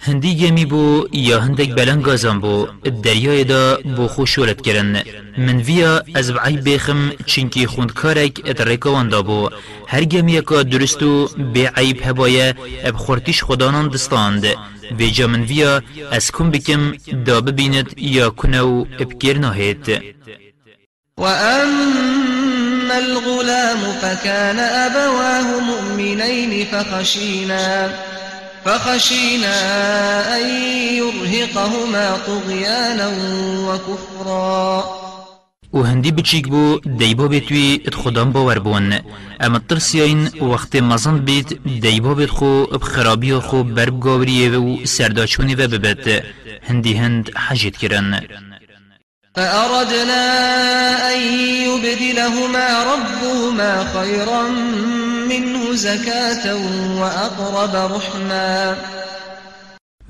[SPEAKER 2] هندی گمی بو یا هندک بلنگ گازان بو دریای دا بو خو شورت کرن من ویا از بعی بخم چینکی خوندکارک اتریکوان دا بو. هر گمی که درستو به عیب هبایه اب خورتیش خدانان دستاند. و جا من ویا از کم بکم دا ببیند یا کنو ابکر نهید
[SPEAKER 1] وأما الغلام فكان أبواه مؤمنين فخشينا فخشينا أن يرهقهما طغيانا وكفرا.
[SPEAKER 2] و هندی بچیک بو دیبا بیتوی ات خودم باور بون. اما ترسیاین وقت مزند بیت دیبا بیت خو بخرابی خو برب گاوریه و سرداچونی و ببت. هندی هند حجید کرن.
[SPEAKER 1] فأردنا أن يبدلهما ربهما خيرا منه زكاة وأقرب رحما.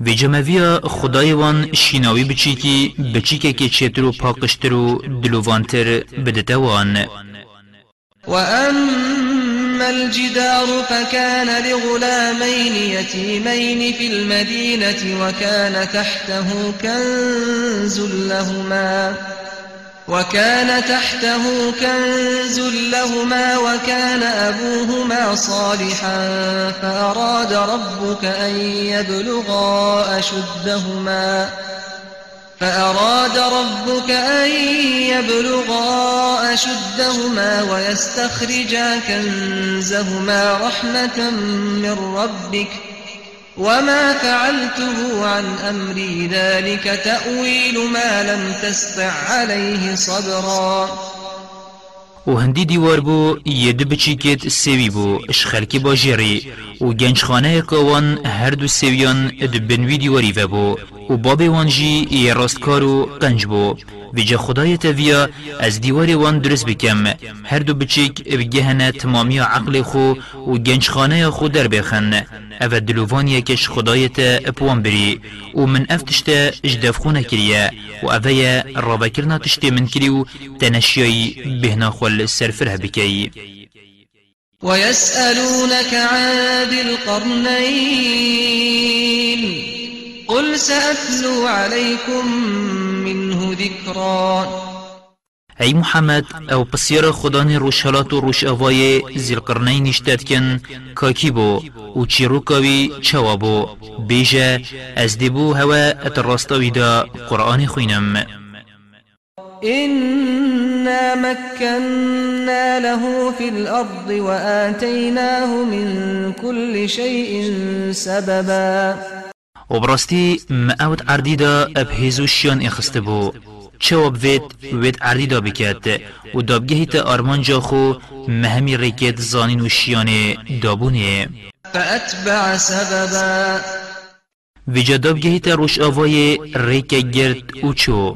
[SPEAKER 2] وی جمعویا خدای وان شیناوی بچی کی بچی که که چیتر و پاکشتر و دلووانتر بدته وان
[SPEAKER 1] وأما الجدار فكان لغلامين يتيمين في المدينة وكان تحته كنز لهما. وكان تحته كنز لهما وكان أبوهما صالحا فأراد ربك أن يبلغا أشدهما فأراد ربك أن يبلغا أشدهما ويستخرجا كنزهما رحمة من ربك وما فعلته عن أمري ذلك تأويل ما لم تستع عليه صبرا.
[SPEAKER 2] و هندی دیوار بو یه بچی کت سوی بو اش خلکی با جری و گنج خانه کوان هر دو سویان دو بنوی دیواری و بو و باب وانجی یه راستکار و قنج بو. ویجا خدای تاویا از دیوار وان درست بکم. هر دو بچیک بگهنه تمامی عقل خو و گنج خانه خو در بخن. أو دلووان یکش خدای تا اپوان بری. و من افتشت اجدف خونه کریه. و اوه رابکرنا تشت من کری و بهنا خول سرفره بکی.
[SPEAKER 1] ويسألونك عن ذي القرنين قل سأتلو عليكم منه ذكرا.
[SPEAKER 2] ای محمد أو پسیر خدان روشالات و روش اوای زیل قرنین نشتد کن کاکی بو و چیرو کاوی چوا بو بیجه از دیبو هوا ات راستاوی دا قرآن خوینم
[SPEAKER 1] إنا مكنا له في الأرض وآتيناه من كل شيء سببا.
[SPEAKER 2] و براستی معود عردی دا شیان اخسته بو. چواب وید؟ وید عردی دا بکد و دابگهی تا آرمان جا خو مهمی ریکت زانین و شیان دابونه.
[SPEAKER 1] فأتبع سببا.
[SPEAKER 2] ویجا دابگهی تا روش آوای ریک گرد و چو.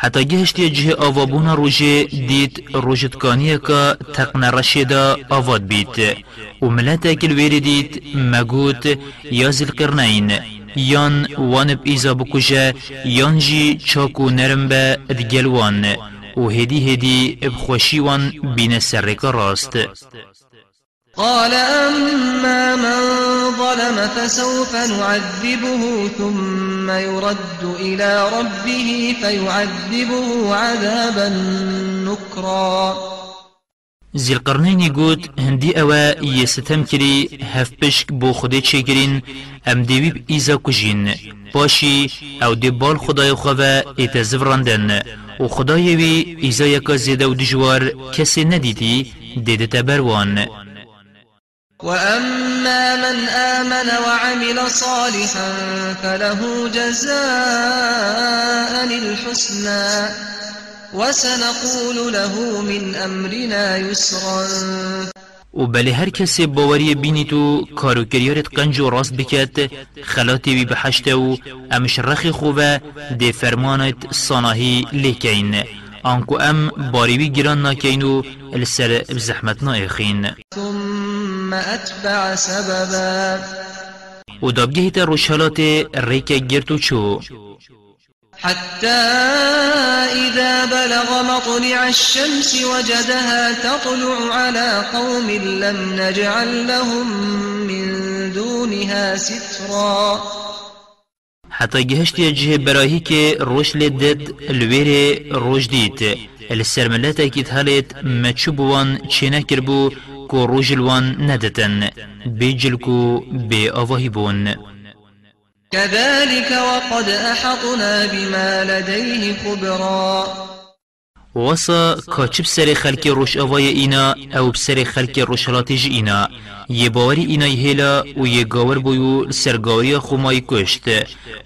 [SPEAKER 2] حتی گهشتی جه آوابونا روژه دید روژتکانیه که تقن رشیده آواد بیت و ملت کل ویری دید مگوت یا زلقرنین. یان وان ایزا بکوشه یان جی چاکو نرم به دگلوان و هدی هدی وان بین سرک راست.
[SPEAKER 1] قال أما من ظلم فسوف نعذبه ثم يرد إلى ربه فيعذبه عذابا نكرا.
[SPEAKER 2] زیل قرنینی گوت هندی اوا یه ستم کری هف پشک بو خودی چگرین ام دیویب ایزا کجین باشی أو دی بال خدای خواه ایت زفراندن و خدای وی ایزا یکا زیده و دجوار کسی ندیدی دیده تبروان
[SPEAKER 1] وأما من آمن وعمل صالحا فله جزاء الحسنى وسنقول له من أمرنا يسرا
[SPEAKER 2] و بله هر کسی باوری بینی تو کارو کریارت قنج و راست بکت خلاتی بی بحشته و امش رخی خوبه فرمانت صاناهی لیکین آنکو ام باریوی گران ناکین و السر بزحمت نایخین
[SPEAKER 1] ثم أتبع سببا.
[SPEAKER 2] و دابگهی تا روشالات ریک گرتو چو؟
[SPEAKER 1] حتى إذا بلغ مطلع الشمس وجدها تطلع على قوم لم نجعل لهم من دونها سترا.
[SPEAKER 2] حتى گهشت جه براهی که روش لدد الویر روش دید. السرملت أكيد هالت مچوبوان چينه کربو کو روجلوان ندتن بيجلكو بي بون
[SPEAKER 1] كذلك وقد أحطنا بما لديه خبرا.
[SPEAKER 2] واسا کاچب سر خلق روش آوای اینا أو بسر خلق روشلاتج اینا. یه باوری اینای هیلا و یه گاور بویو سرگاوری خومای کشت.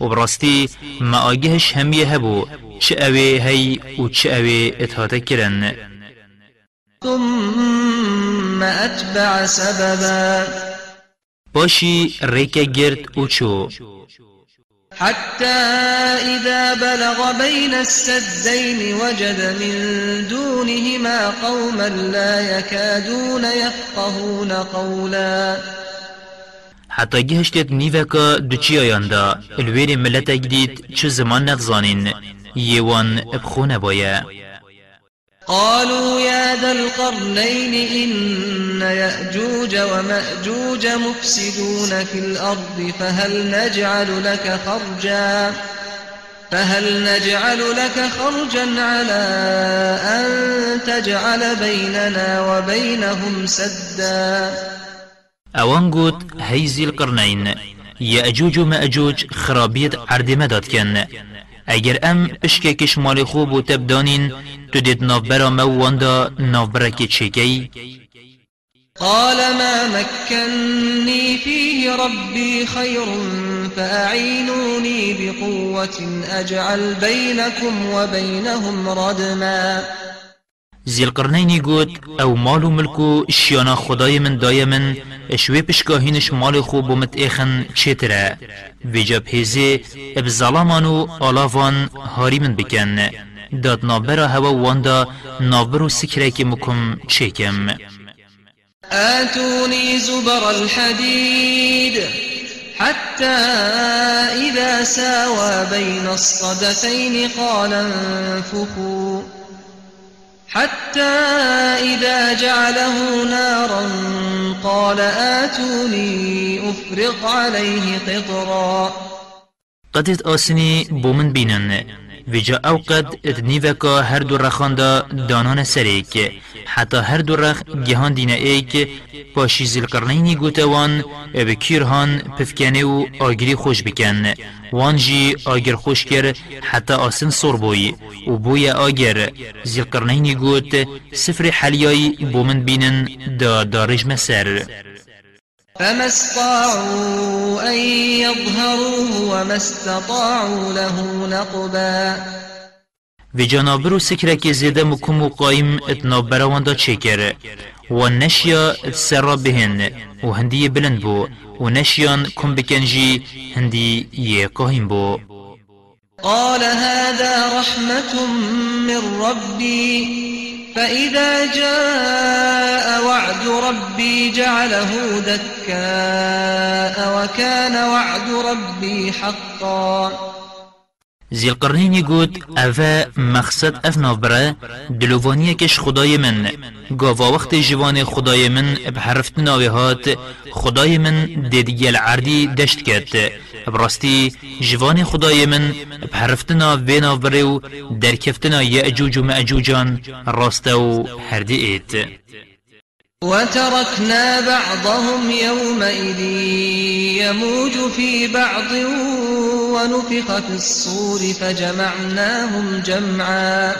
[SPEAKER 2] و براستی ما آگهش همیه هبو چه اوه هی و چه اوه اتحاته کرن.
[SPEAKER 1] ثم أتبع سببا.
[SPEAKER 2] باشی ریکه گرد و چو
[SPEAKER 1] حتى إذا بلغ بين السدين وجد من دونهما قوما لا يكادون يفقهون قولا.
[SPEAKER 2] حتى گهشتت نیوکا دوچی آینده الویر ملت جدید چه زمان نفزانین. یوان ابخونه بایه.
[SPEAKER 1] قالوا يا ذا القرنين إن يأجوج ومأجوج مفسدون في الأرض فهل نجعل لك خرجا فهل نجعل لك خرجا على أن تجعل بيننا وبينهم سدا
[SPEAKER 2] قوت هيزي القرنين يأجوج ومأجوج خرابيت عرد مداد كن اگر أم کش مال خوب و تبدانین تو دید نافبرا مواندا نافبرا که چکی
[SPEAKER 1] قال ما مكنني فيه ربي خير فأعينوني بقوة أجعل بينكم وبينهم ردما.
[SPEAKER 2] زیل قرنینی گود أو مالو ملکو شیانا خدای من دای من اشوی پشگاهینش مال خوب و مت ایخن چتره ویجا پیزه اب ظلامانو آلاوان هاری من بکن. داد نابرا هوا واندا نابرو که مکم چکم.
[SPEAKER 1] آتوني زبر الحديد حتى إذا ساوى بين الصدفين قال انفخوا حتى إذا جعله نارا قال آتوني أفرغ عليه قطرا.
[SPEAKER 2] قدت آسني بومن بينن ویجا او قد ادنیوکا هر دو رخان دا دانان سریک حتی هر دو رخ گهان دینه ایک پاشی زلقرنینی گوتوان بکیر هان پفکنه و آگری خوش بکن. وان جی آگر خوش کر حتی آسن صور بوی و بوی آگر. زلقرنینی گوت سفر حلیای بومن بینن دا دارج مسر.
[SPEAKER 1] فما استطاعوا أن يظهروه وما استطاعوا له نقبا
[SPEAKER 2] و جانابرو سکرک زیده مکم و قایم اتنابرا واندا چکر و نشیا سرا بهن و هندی بلند بو و نشیان کم بکنجی هندی یه قایم بو
[SPEAKER 1] قال هذا رحمة من ربي فإذا جاء وعد ربي جعله دكاء وكان وعد ربي حقا.
[SPEAKER 2] زیل قرنینی گود اوه مقصد اف نابره دلوانیه کش خدای من گاوا وقت جوان خدای من بحرفت ناوی هات خدای من دیدگیل عردی دشت کت براستی جوان خدای من بحرفتنا و نابره و درکفتنا یعجوج و معجوجان راسته و ایت
[SPEAKER 1] وتركنا بعضهم يومئذ يموج في بعض ونفخ في الصور فجمعناهم جمعا.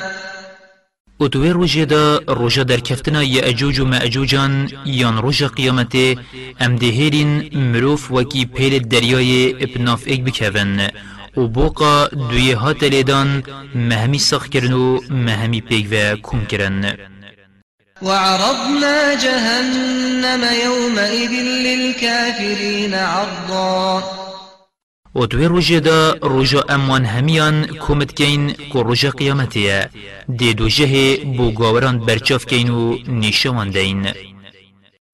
[SPEAKER 2] اتوی روژه دا روژه در کفتنا یا اجوج و معجوجان یان قیامته ام دهیرین مروف وکی پیل دریای ابناف ایک بکون و بوقا دوی هات لیدان مهمی سخ کرن و و کم کرن.
[SPEAKER 1] وعرضنا جهنم يومئذ للكافرين عرضا.
[SPEAKER 2] و دوی روژه دا روژه أمان همیان کومت کین کو روژه قیامتیه دی دو جه بو گاوران برچاف کین و نیشوان دین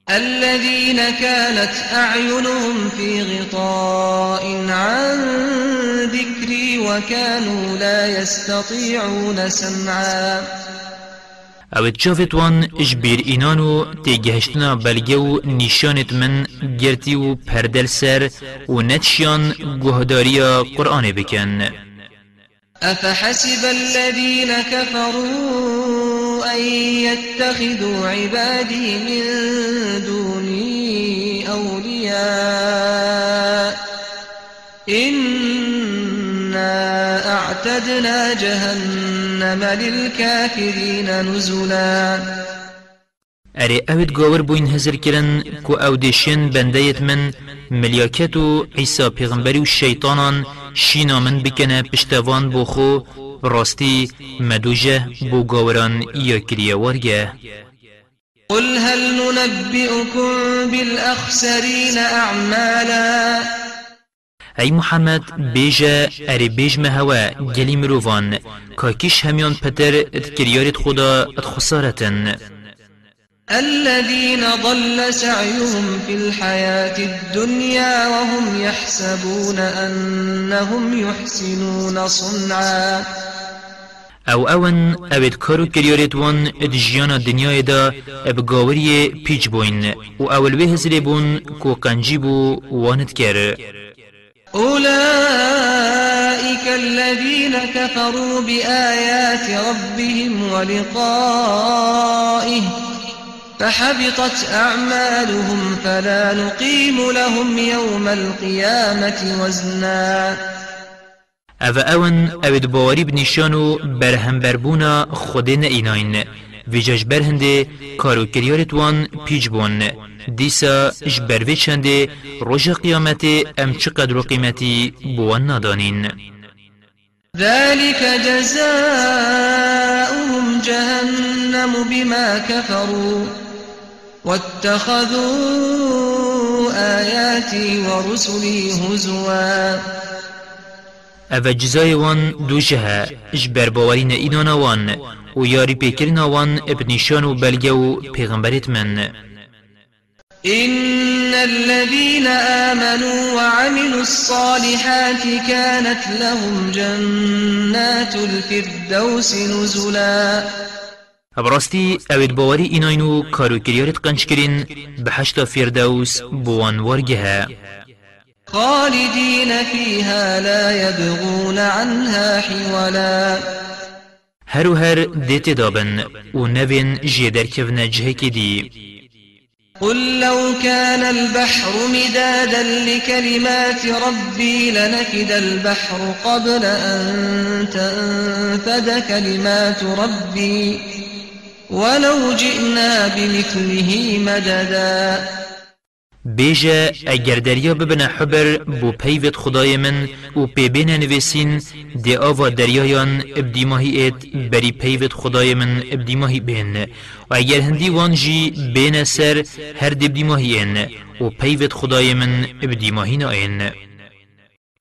[SPEAKER 1] الذين كانت أعينهم في غطاء عن ذكري وكانوا لا يستطيعون سمعا.
[SPEAKER 2] أو جاوت وان اجبیر اینانو تیگهشتنا بلگه و نیشانت من گرتی و پردل سر و نتشیان گهداریا قرآن بکن
[SPEAKER 1] أفحسب الذين كفروا أن يتخذوا عبادي من دوني أولياء إنا أعتدنا جهنم للكافرين نزلا.
[SPEAKER 2] اره اوید گاور بوین هزر کرن کو أو دیشین بندیت من ملیاکت و عیسی پیغمبری و شیطانان شینا من بکنه پشتوان بو خو راستی مدوجه بو گاوران یا کریه ورگه.
[SPEAKER 1] قل هل ننبئكم بالأخسرين أعمالا؟
[SPEAKER 2] ای محمد بیجه اری بیج مهوا گلی مروفان کاکیش همیان پتر اتکریارت خدا اتخسارتن
[SPEAKER 1] الذين ضل سعيهم في الحياة الدنيا وهم يحسبون أنهم يحسنون صنعا.
[SPEAKER 2] أو أون اوید کارو کریارت وان ادجیانا دنیای دا ابگاوری پیچ بوین و أول به هزری بون کو قنجی بو واند کر
[SPEAKER 1] أولئك الذين كفروا بآيات ربهم ولقائه فحبطت أعمالهم فلا نقيم لهم يوم القيامة وزنا.
[SPEAKER 2] أو اون اوید باوری برهم بربونا خود ایناین ویجاج برهنده کارو کریارت وان پیج بون دیسا اش بروی چنده روژ قیامت ام چقدر و قیمتی بوان نادانین.
[SPEAKER 1] ذلك جزاؤهم جهنم بما كفروا واتخذوا آياتي ورسلي هزوا.
[SPEAKER 2] أو جزای وان دو جهه اش برباورین ایدانا وان و یاری پیکرین وان ابنیشان و بلگه و پیغمبرت من.
[SPEAKER 1] إن الذين آمنوا وعملوا الصالحات كانت لهم جنات الفردوس نزلا.
[SPEAKER 2] براستی اوید باوری ایناینو کارو کریارت قنچ کرین به فردوس بوان ورگه
[SPEAKER 1] خالدين فيها لا يبغون عنها حولا.
[SPEAKER 2] هر و هر دیت دابن و نوین جیدر کفن جهه دی
[SPEAKER 1] قل لو كان البحر مدادا لكلمات ربي لنفد البحر قبل أن تنفد كلمات ربي ولو جئنا بمثله مددا
[SPEAKER 2] بیجه اگر دریا ببنه حبر بو پیوت خدای من و پیبین نویسین دی آوا دریایان ابدیماهی ایت بری پیوت خدای من ابدیماهی بین. و اگر هندی وانجی بین سر هر دبدیماهی این و پیوت خدای من ابدیماهی ناین.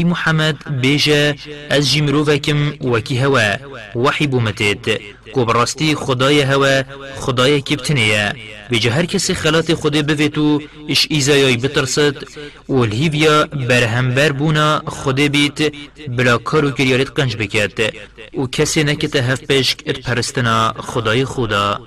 [SPEAKER 2] محمد بیجه از جی مروفکم وکی هوا بومتید کو براستی خدای هوا خدای کبتنیه بیجه هر کسی خلات خود بویتو إش ایزایای بترسد و الهیویا برهمبر بونا خود بیت بلا کارو کریارت قنج بکرد و کسی نکته هف پشک ات پرستنا خدای خدا